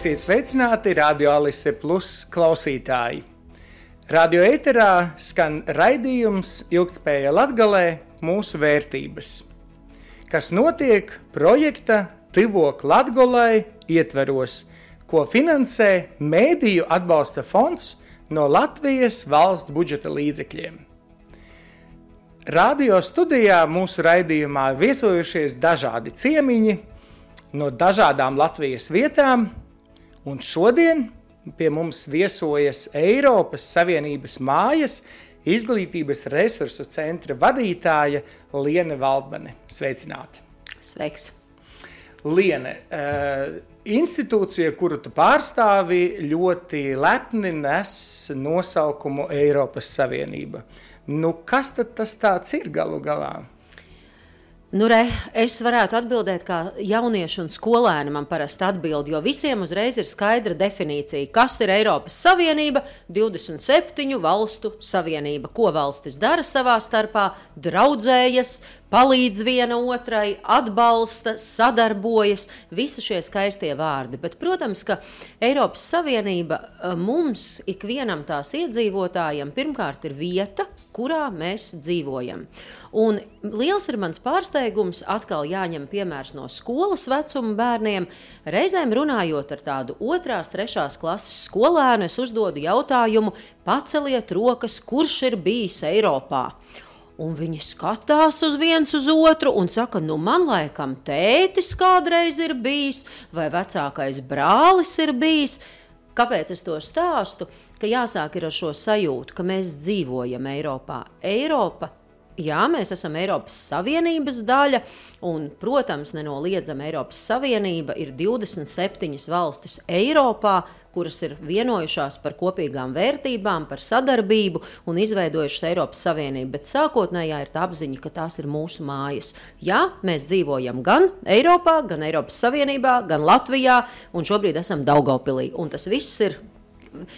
Esiet sveicināti Radio Alise Plus klausītāji! Radio ēterā skan raidījums Ilgtspēja Latgalē mūsu vērtības, kas notiek projekta Tivok Latgolai ietveros, ko finansē Mēdīju atbalsta fonds no Latvijas valsts budžeta līdzekļiem. Radio studijā mūsu raidījumā viesojušies dažādi ciemiņi no dažādām Latvijas vietām – Un šodien pie mums viesojas Eiropas Savienības mājas izglītības resursu centra vadītāja Liene Valdmane. Sveicināti! Sveiks! Liene, institūcija, kuru tu pārstāvi, ļoti lepni nes nosaukumu Eiropas Savienība. Nu, kas tad tas tāds ir galu galā? Nu, re, es varētu atbildēt, kā jaunieši un skolēni man parasti atbild, jo visiem uzreiz ir skaidra definīcija, kas ir Eiropas Savienība, 27 valstu savienība. Ko valstis dara savā starpā, draudzējas, palīdz viena otrai, atbalsta, sadarbojas, visi šie skaistie vārdi. Bet, protams, ka Eiropas Savienība eh, mums, ikvienam tās iedzīvotājiem, pirmkārt ir vieta, kurā mēs dzīvojam. Un liels ir mans pārsteigums, atkal jāņem piemērs no skolas vecuma bērniem. Reizēm runājot ar tādu otrās, trešās klases skolēnu, es uzdodu jautājumu, paceliet rokas, kurš ir bijis Eiropā. Un viņi skatās uz viens uz otru un saka, nu, man laikam tētis kādreiz ir bijis, vai vecākais brālis ir bijis. Kāpēc es to stāstu? Ka jāsāk ar šo sajūtu, ka mēs dzīvojam Eiropā. Eiropa Jā, mēs esam Eiropas Savienības daļa, un, protams, nenoliedzami Eiropas Savienība ir 27 valstis Eiropā, kuras ir vienojušās par kopīgām vērtībām, par sadarbību un izveidojušas Eiropas Savienību. Bet sākotnējā ir tā apziņa, ka tās ir mūsu mājas. Jā, mēs dzīvojam gan Eiropā, gan Eiropas Savienībā, gan Latvijā, un šobrīd esam Daugopilī. Un tas viss ir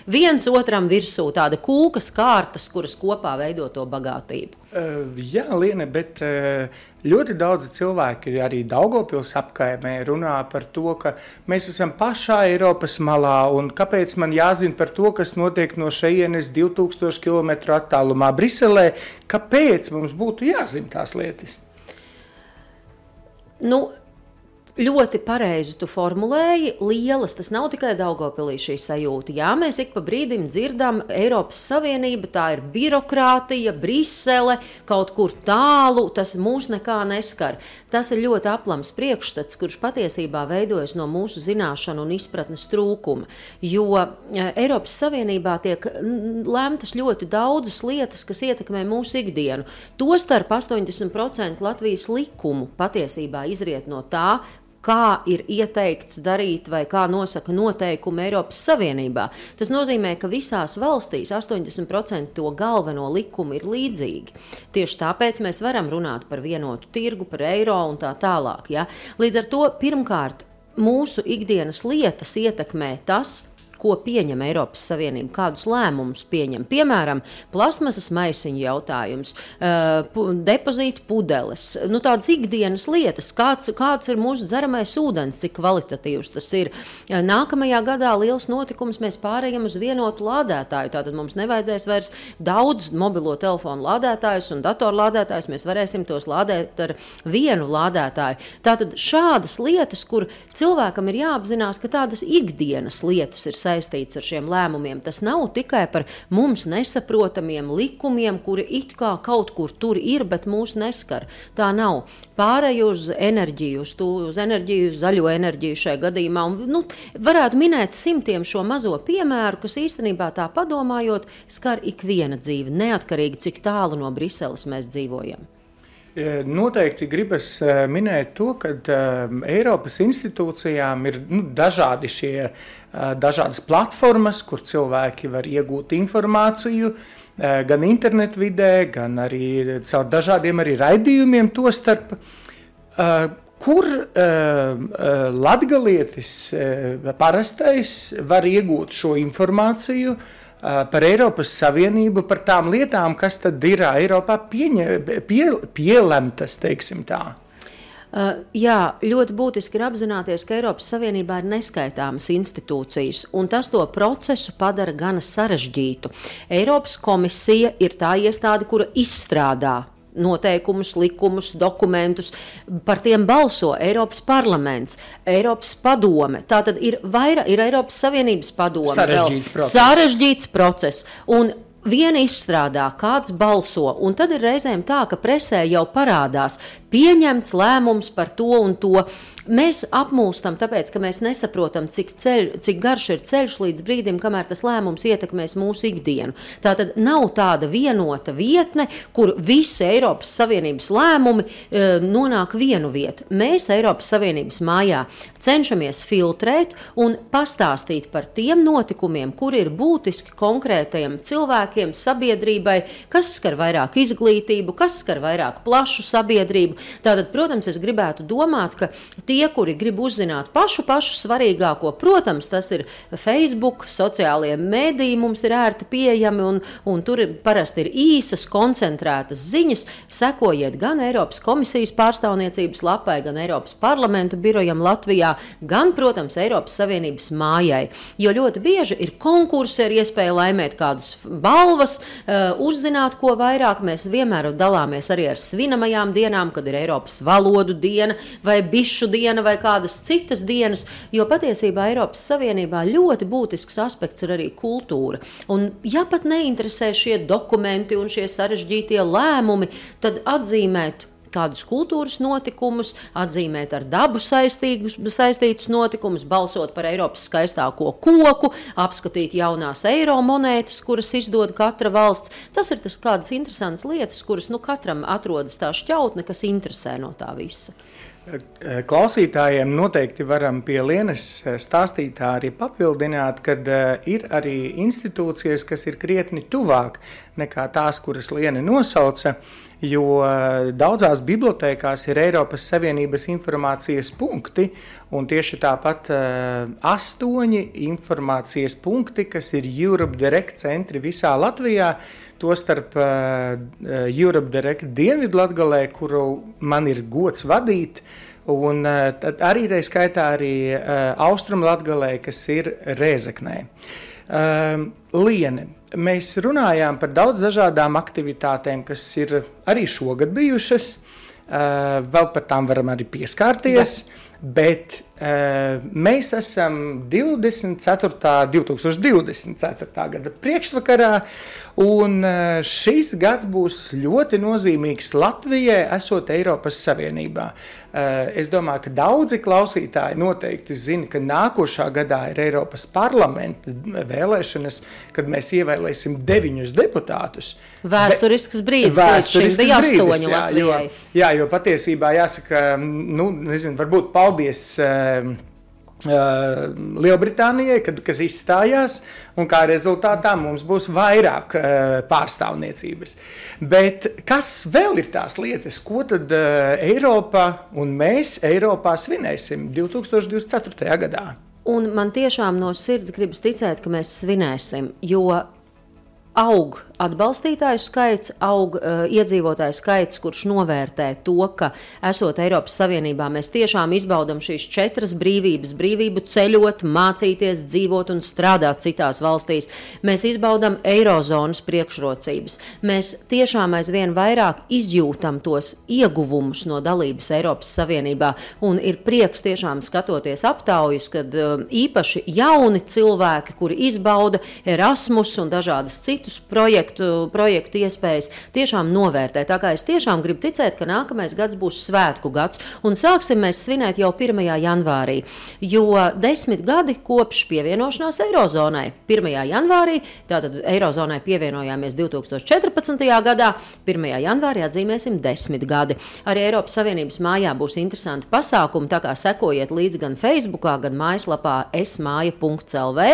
viens otram virsū, tāda kūkas kārtas, kuras kopā veido to bagātību. Uh, jā, Liene, bet uh, ļoti daudz cilvēki arī Daugopils apkaimē runā par to, ka mēs esam pašā Eiropas malā un kāpēc man jāzina par to, kas notiek no šejienes 2000 km attālumā Briselē, kāpēc mums būtu jāzina tās lietas? Nu, Ļoti pareizi tu formulēji, lielas. Tas nav tikai Daugopilī šī sajūta. Jā, mēs ik pa brīdim dzirdam, Eiropas Savienība tā ir birokrātija, Brisele, kaut kur tālu, tas mūs nekā neskar. Tas ir ļoti aplams priekšstats, kurš patiesībā veidojas no mūsu zināšanu un izpratnes trūkuma. Jo e, Eiropas Savienībā tiek lemtas ļoti daudzas lietas, kas ietekmē mūsu ikdienu. Tostarp 80% Latvijas likumu patiesībā izriet no tā, kā ir ieteikts darīt vai kā nosaka noteikumi Eiropas Savienībā. Tas nozīmē, ka visās valstīs 80% to galveno likumu ir līdzīgi. Tieši tāpēc mēs varam runāt par vienotu tirgu, par eiro un tā tālāk. Ja? Līdz ar to pirmkārt mūsu ikdienas lietas ietekmē tas, ko pieņem Eiropas Savienība, kādus lēmumus pieņem. Piemēram, plasmasas maisiņu jautājums, depozīta pudeles, nu, tādas ikdienas lietas, kāds, kāds ir mūsu dzeramais ūdens, cik kvalitatīvs tas ir. Nākamajā gadā liels notikums mēs pārējām uz vienotu lādētāju. Tātad mums nevajadzēs vairs daudz mobilo telefonu lādētājus un datorlādētājus. Mēs varēsim tos lādēt ar vienu lādētāju. Tātad šādas lietas, kur cilvēkam ir jāapzinās, ka tādas ikdienas lietas ir saistītas saistīts ar šiem lēmumiem. Tas nav tikai par mums nesaprotamiem likumiem, kuri it kā kaut kur tur ir, bet mūs neskar. Tā nav. Pārēju uz enerģiju, uz, tu, uz enerģiju, zaļo enerģiju šajā gadījumā. Un, nu, varētu minēt simtiem šo mazo piemēru, kas īstenībā tā padomājot, skar ikviena dzīve, neatkarīgi cik tālu no Briseles mēs dzīvojam. Noteikti gribas minēt to, ka Eiropas institūcijām ir nu, dažādi šie, dažādas platformas, kur cilvēki var iegūt informāciju, gan internetu vidē, gan arī caur dažādiem arī raidījumiem to starp. Kur latgalietis parastais var iegūt šo informāciju uh, par Eiropas Savienību, par tām lietām, kas tad ir Eiropā pieņē, pie, pielemtas, teiksim tā. Uh, jā, ļoti būtiski ir apzināties, ka Eiropas Savienībā ir neskaitāmas institūcijas, un tas to procesu padara gana sarežģītu. Eiropas komisija ir tā iestāde, kura izstrādā noteikumus, likumus, dokumentus. Par tiem balso Eiropas parlaments, Eiropas padome. Tā tad ir vairāk, ir Eiropas Savienības padome. Sarežģīts process. Sarežģīts process. Un Viena izstrādā, kāds balso, un tad ir reizēm tā, ka presē jau parādās pieņemts lēmums par to un to. Mēs apmūstam, tāpēc, ka mēs nesaprotam, cik, ceļ, cik garš ir ceļš līdz brīdim, kamēr tas lēmums ietekmēs mūsu ikdienu. Tā tad nav tāda vienota vietne, kur visi Eiropas Savienības lēmumi e, nonāk vienu vietu. Mēs Eiropas Savienības mājā cenšamies filtrēt un pastāstīt par tiem notikumiem, kuri ir būtiski konkrētajiem cilvēkiem, sabiedrībai, kas skar vairāk izglītību, kas skar vairāk plašu sabiedrību. Tātad, protams, es gribētu domāt, ka tie, kuri grib uzzināt pašu, pašu svarīgāko, protams, tas ir Facebook, sociālajie mediji mums ir ērti pieejami, un, un tur parasti ir īsas, koncentrētas ziņas. Sekojiet gan Eiropas komisijas pārstāvniecības lapai, gan Eiropas parlamenta birojam Latvijā, gan, protams, Eiropas Savienības mājai. Jo ļoti bieži ir konkursi ar iespēju laimēt kādas balvas, uh, uzzināt ko vairāk. Mēs vienmēr dalāmies arī ar svinamajām dienām, kad ir Eiropas valodu diena vai bišu diena diena vai kādas citas dienas, jo patiesībā Eiropas Savienībā ļoti būtisks aspekts ir arī kultūra. Un, ja pat neinteresē šie dokumenti un šie sarežģītie lēmumi, tad atzīmēt kādus kultūras notikumus, atzīmēt ar dabu saistīgus, saistītus notikumus, balsot par Eiropas skaistāko koku, apskatīt jaunās eiro monētas, kuras izdod katra valsts. Tas ir tas kādas interesantas lietas, kuras nu, katram atrodas tā šķautne, kas interesē no tā visa. Klausītājiem noteikti varam pie Lienas stāstītā arī papildināt, ka eh, ir arī institūcijas, kas ir krietni tuvāk nekā tās, kuras Liena nosauca, jo eh, daudzās bibliotēkās ir Eiropas Savienības informācijas punkti, un tieši tāpat eh, astoņi informācijas punkti, kas ir Europe Direct centri visā Latvijā, Tostarp uh, Europe Direct Dienvidlatgalē, kuru man ir gods vadīt, un uh, arī tā skaitā arī uh, Austrumlatgalē, kas ir Rēzeknē. Uh, Liene, mēs runājām par daudz dažādām aktivitātēm, kas ir arī šogad bijušas, uh, vēl par tām varam arī pieskārties, Bet. Uh, mēs esam 24. 2024. gada priekšvakarā, Un eh, šis gads būs ļoti nozīmīgs Latvijai, esot Eiropas Savienībā. Eh, es domāju, ka daudzi klausītāji noteikti zina, ka nākošā gadā ir Eiropas parlamenta vēlēšanas, kad mēs ievēlēsim deviņus deputātus. Vēsturisks brīdis, vēsturisks bija astoņi jā, Latvijai. Jo, jā, jo patiesībā jāsaka, nu, nezinu, varbūt paldies. Uh, Lielbritānijai, kad, kas izstājās, un kā rezultātā mums būs vairāk uh, pārstāvniecības. Bet kas vēl ir tās lietas, ko tad uh, Eiropa un mēs Eiropā svinēsim 2024. gadā? Un man tiešām no sirds gribas ticēt, ka mēs svinēsim, jo aug atbalstītāju skaits, aug uh, iedzīvotāju skaits, kurš novērtē to, ka esot Eiropas Savienībā, mēs tiešām izbaudam šīs četras brīvības, brīvību ceļot, mācīties, dzīvot un strādāt citās valstīs. Mēs izbaudam eirozonas priekšrocības. Mēs tiešām aizvien vairāk izjūtam tos ieguvumus no dalības Eiropas Savienībā, un ir prieks tiešām skatoties aptaujas, kad uh, īpaši jauni cilvēki, kuri izbauda Erasmus un dažādas citus projektu, projektu iespējas tiešām novērtēt. Tā kā es tiešām gribu ticēt, ka nākamais gads būs svētku gads, un sāksim mēs svinēt jau 1. janvārī. Jo desmit gadi kopš pievienošanās Eirozonai 1. janvārī, tātad Eirozonai pievienojāmies 2014. gadā, 1. janvārī atzīmēsim desmit gadi. Arī Eiropas Savienības mājā būs interesanti pasākumi, tā kā sekojiet līdzi gan Facebook, gan mājaslapā esmāja.lv.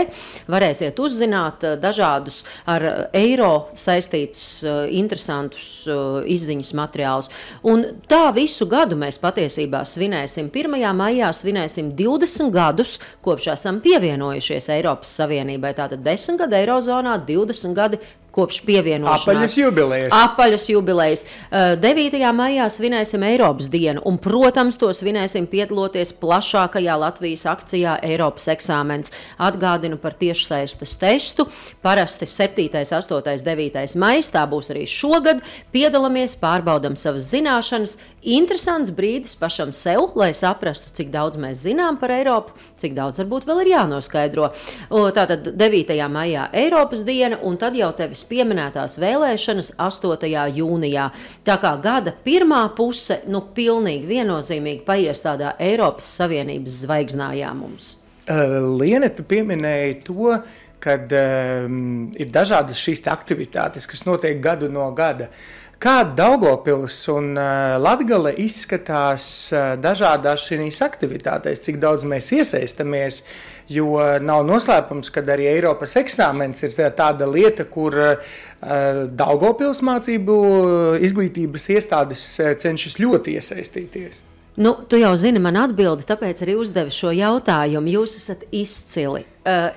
Varēsiet uzzināt eh, dažādus ar eiro saistītus, uh, interesantus uh, izziņas materiālus. Un tā visu gadu mēs patiesībā svinēsim. 1. maijā svinēsim 20 gadus, kopš esam pievienojušies Eiropas Savienībai. Tātad 10 gadi Eirozonā, 20 gadi kopš pievienošanās. Apaļas jubilejas. Apaļas jubilejas. 9. maijā svinēsim Eiropas dienu, un, protams, to svinēsim piedaloties plašākajā Latvijas akcijā Eiropas eksāmens. Atgādinu par tiešsaistes testu. Parasti 7., 8., 9. maijs, tā būs arī šogad. Piedalāmies, pārbaudam savas zināšanas. Interesants brīdis pašam sev, lai saprastu, cik daudz mēs zinām par Eiropu, cik daudz varbūt vēl ir jānoskaidro. Tātad 9. maijā Eiropas diena, un tad jau tevis pieminētās vēlēšanas 8. jūnijā. Tā kā gada pirmā puse, nu, pilnīgi viennozīmīgi paies tādā Eiropas Savienības zvaigznājā mums. Liene, tu pieminēji to, kad um, ir dažādas šīs aktivitātes, kas notiek gadu no gada. Kā Daugopils un uh, Latgale izskatās uh, dažādās šīs aktivitātēs, cik daudz mēs iesaistamies, jo nav noslēpums, ka arī Eiropas eksāmens ir tāda lieta, kur uh, Daugopils mācību izglītības iestādes cenšas ļoti iesaistīties. Nu, tu jau zini man atbildi, tāpēc arī uzdevu šo jautājumu. Jūs esat izcili.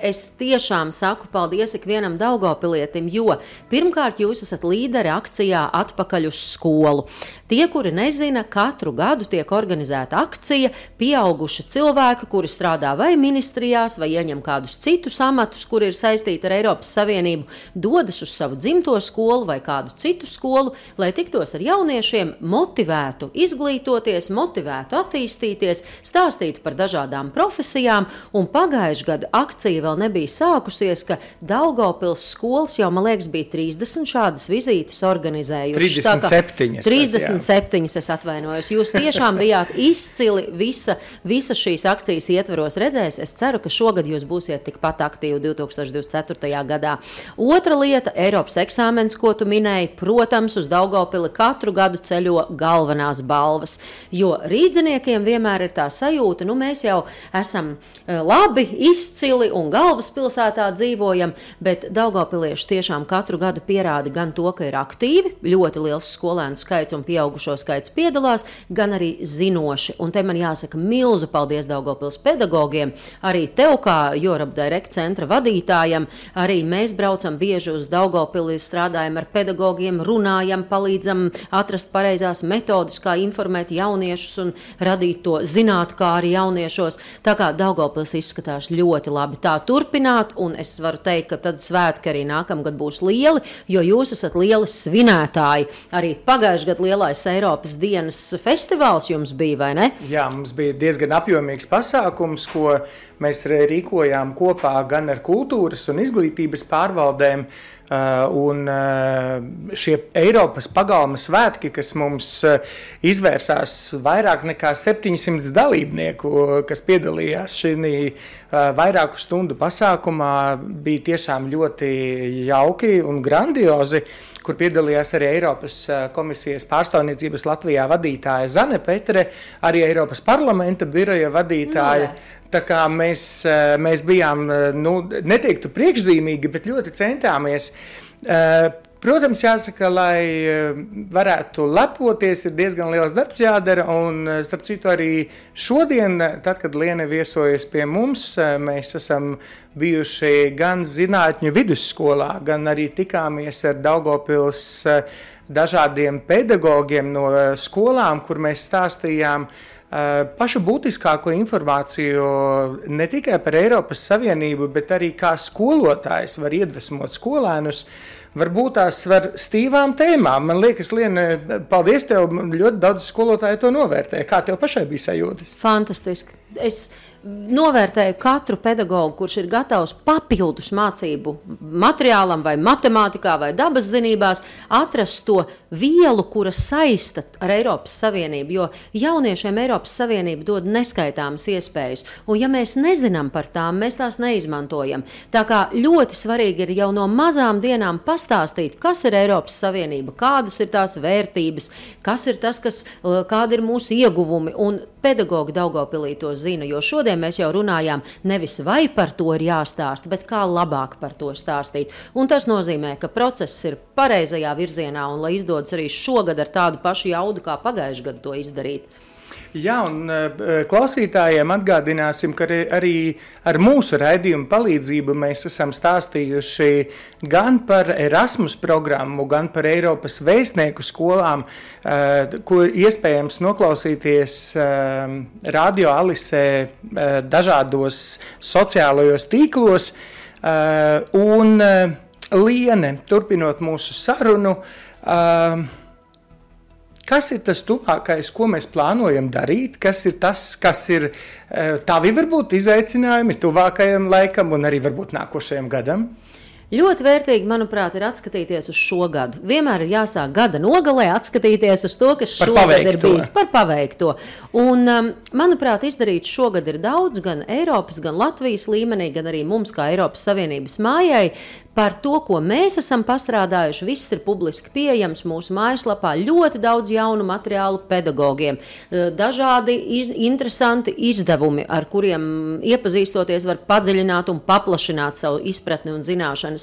Es tiešām saku paldies ikvienam Daugopilietim, jo pirmkārt jūs esat līderi akcijā Atpakaļ uz skolu. Tie, kuri nezina, katru gadu tiek organizēta akcija, pieauguši cilvēki, kuri strādā vai ministrijās, vai ieņem kādus citus amatus, kuri ir saistīti ar Eiropas Savienību, dodas uz savu dzimto skolu vai kādu citu skolu, lai tiktos ar jauniešiem, motivētu izglītoties, motivētu attīstīties, stāstītu par dažādām profesijām, un pagājušajā gadā akcija akcija vēl nebija sākusies, ka Daugopils skolas jau, man liekas, bija 30 šādas vizītes organizējušas. 37. 37, es atvainojos. Jūs tiešām bijāt izcili visa, visa šīs akcijas ietveros redzējis. Es ceru, ka šogad jūs būsiet tikpat aktīvi 2024. gadā. Otra lieta - Eiropas eksāmens, ko tu minēji. Protams, uz Daugopili katru gadu ceļo galvenās balvas, jo rīdziniekiem vienmēr ir tā sajūta, nu mēs jau esam eh, labi, izcili un galvaspilsētā dzīvojam, bet Daugopilieši tiešām katru gadu pierāda gan to, ka ir aktīvi, ļoti liels skolēnu skaits un pieaugušo skaits piedalās, gan arī zinoši. Un te man jāsaka milzu paldies Daugopils pedagogiem, arī tev kā Jorab Direct centra vadītājam, arī mēs braucam bieži uz Daugopili, strādājam ar pedagogiem, runājam, palīdzam atrast pareizās metodas, kā informēt jauniešus un radīt to zināt, kā arī jauniešos. Tā kā Daugopils izskatās ļoti labi tā turpināt, un es varu teikt, ka tad svētki arī nākamgad būs lieli, jo jūs esat lieli svinētāji. Arī pagājušajā gadā lielais Eiropas dienas festivāls jums bija, vai ne? Jā, mums bija diezgan apjomīgs pasākums, ko mēs rīkojām kopā gan ar kultūras un izglītības pārvaldēm. Uh, un uh, šie Eiropas pagalma svētki, kas mums uh, izvērsās vairāk nekā 700 dalībnieku, kas piedalījās šajā vairāku stundu pasākumā, bija tiešām ļoti jauki un grandiozi kur piedalījās arī Eiropas komisijas pārstāvniecības Latvijā vadītāja Zane Petre, arī Eiropas parlamenta biroja vadītāja. No, Tā kā mēs, eh, mēs bijām, eh, nu, neteiktu priekšzīmīgi, bet ļoti centāmies. Eh, protams, jāsaka, lai varētu lepoties, ir diezgan liels darbs jādara. Un, starp citu, arī šodien, tad, kad Liene viesojas pie mums, mēs esam bijuši gan zinātņu vidusskolā, gan arī tikāmies ar Daugopils dažādiem pedagogiem no skolām, kur mēs stāstījām Eh, pašu būtiskāko informāciju ne tikai par Eiropas Savienību, bet arī kā skolotājs var iedvesmot skolēnus. Varbūt tās var stīvām tēmām. Man liekas, Liena, paldies tev. Ļoti daudz skolotāju to novērtē. Kā tev pašai bija sajūtas? Fantastiski. Es novērtēju katru pedagogu, kurš ir gatavs papildus mācību materiālam, vai matemātikā, vai dabas zinībās, atrast to vielu, kura saista ar Eiropas Savienību. Jo jauniešiem Eiropas Savienība dod neskaitāmas iespējas, un ja mēs nezinām par tām, mēs tās neizmantojam. Tā kā ļoti svarīgi ir jau no mazām dienām pastāstīt, kas ir Eiropas Savienība, kādas ir tās vērtības, kas ir tas, kas, kādi ir mūsu ieguvumi. Un pedagogi Daugopilī to zina, jo šodien mēs jau runājām nevis vai par to ir jāstāsta, bet kā labāk par to stāstīt. Un tas nozīmē, ka process ir pareizajā virzienā un lai izdodas arī šogad ar tādu pašu jaudu kā pagājušajā gadā to izdarīt. Jā, un uh, klausītājiem atgādināsim, ka arī ar mūsu raidījumu palīdzību mēs esam stāstījuši gan par Erasmus programmu, gan par Eiropas vēstnieku skolām, uh, ko iespējams noklausīties Radio Alisē dažādos sociālajos tīklos. Un Liene, turpinot mūsu sarunu, uh, Kas ir tas tuvākais, ko mēs plānojam darīt? Kas ir tas, kas ir eh, tavi varbūt izaicinājumi tuvākajam laikam un arī varbūt nākošajam gadam? Ļoti vērtīgi, manuprāt, ir atskatīties uz šo gadu. Vienmēr ir jāsāk gada nogalē, atskatīties uz to, kas par šogad paveikto. ir bijis par paveikto. Un, um, manuprāt, izdarīts šogad ir daudz, gan Eiropas, gan Latvijas līmenī, gan arī mums, kā Eiropas Savienības mājai. Par to, ko mēs esam pastrādājuši, viss ir publiski pieejams mūsu mājaslapā. Ļoti daudz jaunu materiālu pedagogiem, eh, dažādi iz, interesanti izdevumi, ar kuriem iepazīstoties, var padziļināt un paplašināt savu izpratni un zināšanas.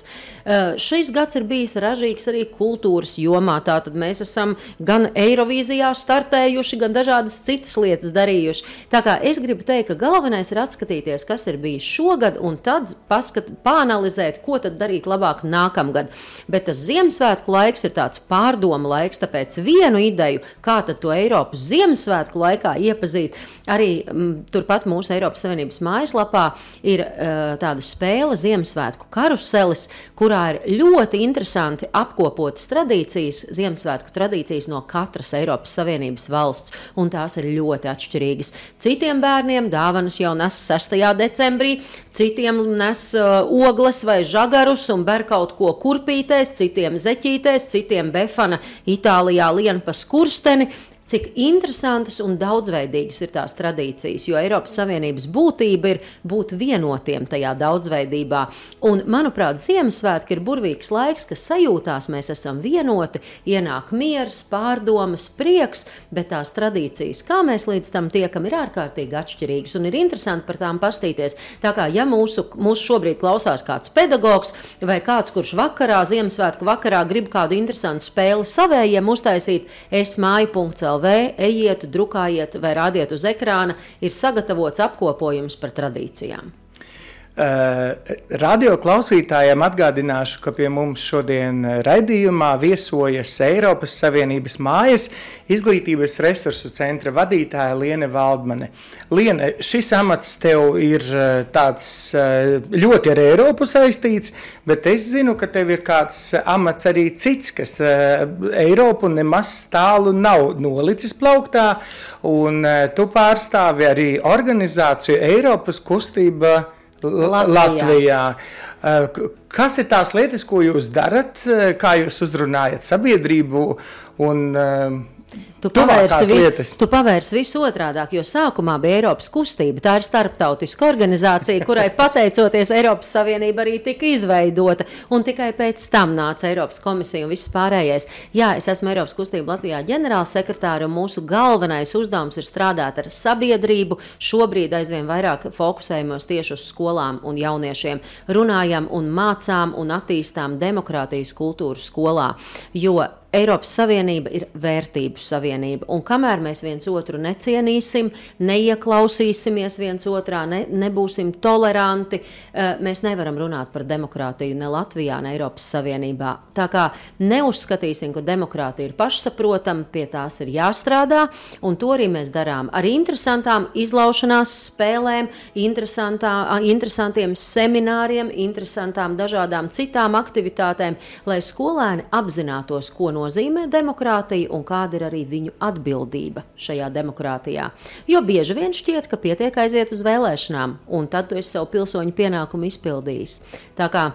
Eh, šis gads ir bijis ražīgs arī kultūras jomā. Tātad mēs esam gan Eirovīzijā startējuši, gan dažādas citas lietas darījuši. Tā kā es gribu teikt, ka galvenais ir atskatīties, kas ir bijis šogad, un tad paskat, pāanalizēt, ko tad darīt labāk nākamgad. Bet tas Ziemassvētku laiks ir tāds pārdomu laiks, tāpēc vienu ideju, kā to Eiropas Ziemassvētku laikā iepazīt, arī m, mm, turpat mūsu Eiropas Savienības mājaslapā ir uh, tāda spēle Ziemassvētku karuselis, kurā ir ļoti interesanti apkopotas tradīcijas, Ziemassvētku tradīcijas no katras Eiropas Savienības valsts, un tās ir ļoti atšķirīgas. Citiem bērniem dāvanas jau nes 6. decembrī, citiem nes uh, ogles vai žagarus, un ber kaut ko kurpītēs, citiem zeķītēs, citiem befana Itālijā lien pa skursteni, cik interesantas un daudzveidīgas ir tās tradīcijas, jo Eiropas Savienības būtība ir būt vienotiem tajā daudzveidībā. Un, manuprāt, Ziemassvētki ir burvīgs laiks, ka sajūtās mēs esam vienoti, ienāk miers, pārdomas, prieks, bet tās tradīcijas, kā mēs līdz tam tiekam, ir ārkārtīgi atšķirīgas un ir interesanti par tām pastīties. Tā kā ja mūsu, mūsu šobrīd klausās kāds pedagogs vai kāds, kurš vakarā, Ziemassvētku vakarā grib kādu interesantu spēli savējiem uztaisīt, es māju.cl LV, ejiet, drukājiet vai rādiet uz ekrāna, ir sagatavots apkopojums par tradīcijām. Uh, radio klausītājiem atgādināšu, ka pie mums šodien raidījumā viesojas Eiropas Savienības mājas izglītības resursu centra vadītāja Liene Valdmane. Liene, šis amats tev ir tāds ļoti ar Eiropu saistīts, bet es zinu, ka tev ir kāds amats arī cits, kas Eiropu nemaz tālu nav nolicis plauktā, un tu pārstāvi arī organizāciju Eiropas kustība Latvijā. Latvijā. Eh, kas ir tās lietas, ko jūs darat, eh, kā jūs uzrunājat sabiedrību un eh, Tu pavērsi, vis, tu pavērsi visu otrādi, jo sākumā bija Eiropas kustība. Tā ir starptautiska organizācija, kurai pateicoties Eiropas Savienība arī tika izveidota. Un tikai pēc tam nāca Eiropas komisija un viss pārējais. Jā, es esmu Eiropas kustība Latvijā ģenerālsekretāra, un mūsu galvenais uzdevums ir strādāt ar sabiedrību. Šobrīd aizvien vairāk fokusējamies tieši uz skolām un jauniešiem. Runājam un mācām un attīstām demokrātijas kultūru skolā. Jo Eiropas Savienība ir vērtību savienība. Un kamēr mēs viens otru necienīsim, neieklausīsimies viens otrā, ne, nebūsim toleranti, eh, mēs nevaram runāt par demokrātiju ne Latvijā, ne Eiropas Savienībā. Tā kā neuzskatīsim, ka demokrātija ir pašsaprotama, pie tās ir jāstrādā, un to arī mēs darām ar interesantām izlaušanās spēlēm, interesantiem semināriem, interesantām dažādām citām aktivitātēm, lai skolēni apzinātos, ko nozīmē nozīmē demokrātija un kāda ir arī viņu atbildība šajā demokrātijā. Jo bieži vien šķiet, ka pietiek aiziet uz vēlēšanām, un tad tu esi savu pilsoņu pienākumu izpildījis. Tā kā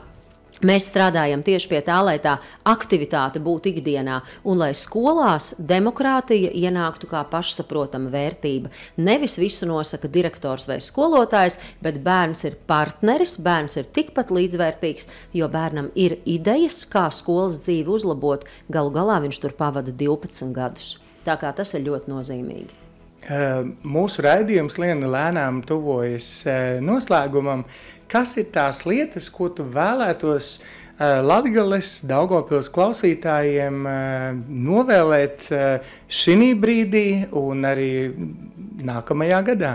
Mēs strādājam tieši pie tā, lai tā aktivitāte būtu ikdienā un lai skolās demokrātija ienāktu kā pašsaprotama vērtība. Nevis visu nosaka direktors vai skolotājs, bet bērns ir partneris, bērns ir tikpat līdzvērtīgs, jo bērnam ir idejas, kā skolas dzīvi uzlabot. Galu galā viņš tur pavada 12 gadus. Tā kā tas ir ļoti nozīmīgi. Mūsu raidījums lēnām tuvojas noslēgumam. Kas ir tās lietas, ko tu vēlētos Latgales Daugavpils klausītājiem novēlēt šī brīdī un arī nākamajā gadā?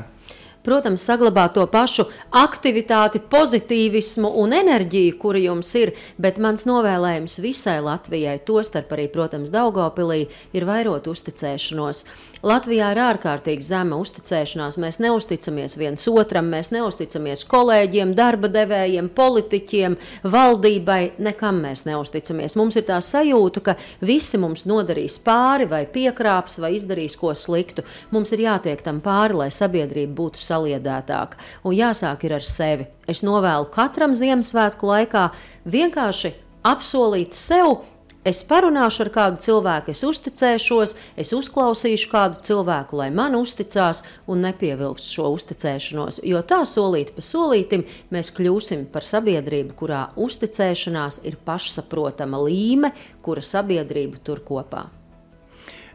Protams, saglabāt to pašu aktivitāti, pozitīvismu un enerģiju, kura jums ir, bet mans novēlējums visai Latvijai, tostarp arī, protams, Daugopilī, ir vairot uzticēšanos. Latvijā ir ārkārtīgi zema uzticēšanās. Mēs neusticamies viens otram, mēs neusticamies kolēģiem, darba devējiem, politiķiem, valdībai. Nekam mēs neusticamies. Mums ir tā sajūta, ka visi mums nodarīs pāri, vai piekrāps, vai izdarīs ko sliktu. Mums ir jātiek tam pāri, lai sabiedrība būtu saliedētāka. Un jāsāk ir ar sevi. Es novēlu katram Ziemassvētku laikā vienkārši apsolīt sev Es parunāšu ar kādu cilvēku, es uzticēšos, es uzklausīšu kādu cilvēku, lai man uzticās un nepievilks šo uzticēšanos. Jo tā solīt pa solītim mēs kļūsim par sabiedrību, kurā uzticēšanās ir pašsaprotama līme, kura sabiedrību tur kopā.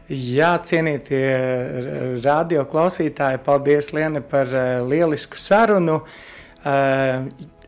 Jā, cienītie radio klausītāji, paldies Liene par eh, lielisku sarunu. Uh,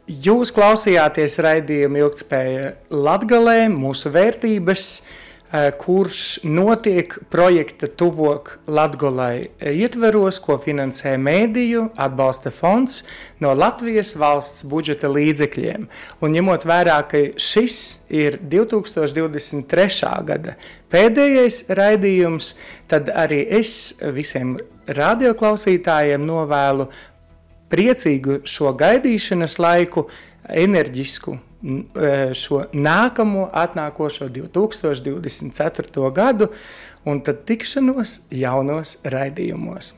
Jūs klausījāties raidījuma ilgspēja Latgalē, mūsu vērtības, eh, kurš notiek projekta Tuvok Latgolai ietveros, ko finansē mēdīju atbalsta fonds no Latvijas valsts budžeta līdzekļiem. Un ņemot vērā, ka šis ir 2023. gada pēdējais raidījums, tad arī es visiem radioklausītājiem novēlu priecīgu šo gaidīšanas laiku, enerģisku šo nākamo, atnākošo 2024. gadu, un tad tikšanos jaunos raidījumos.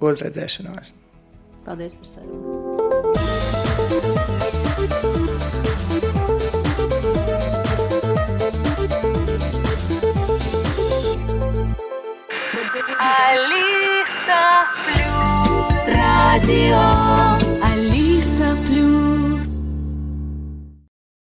Uzredzēšanos! Paldies par sarunu! Alisa Flu Radio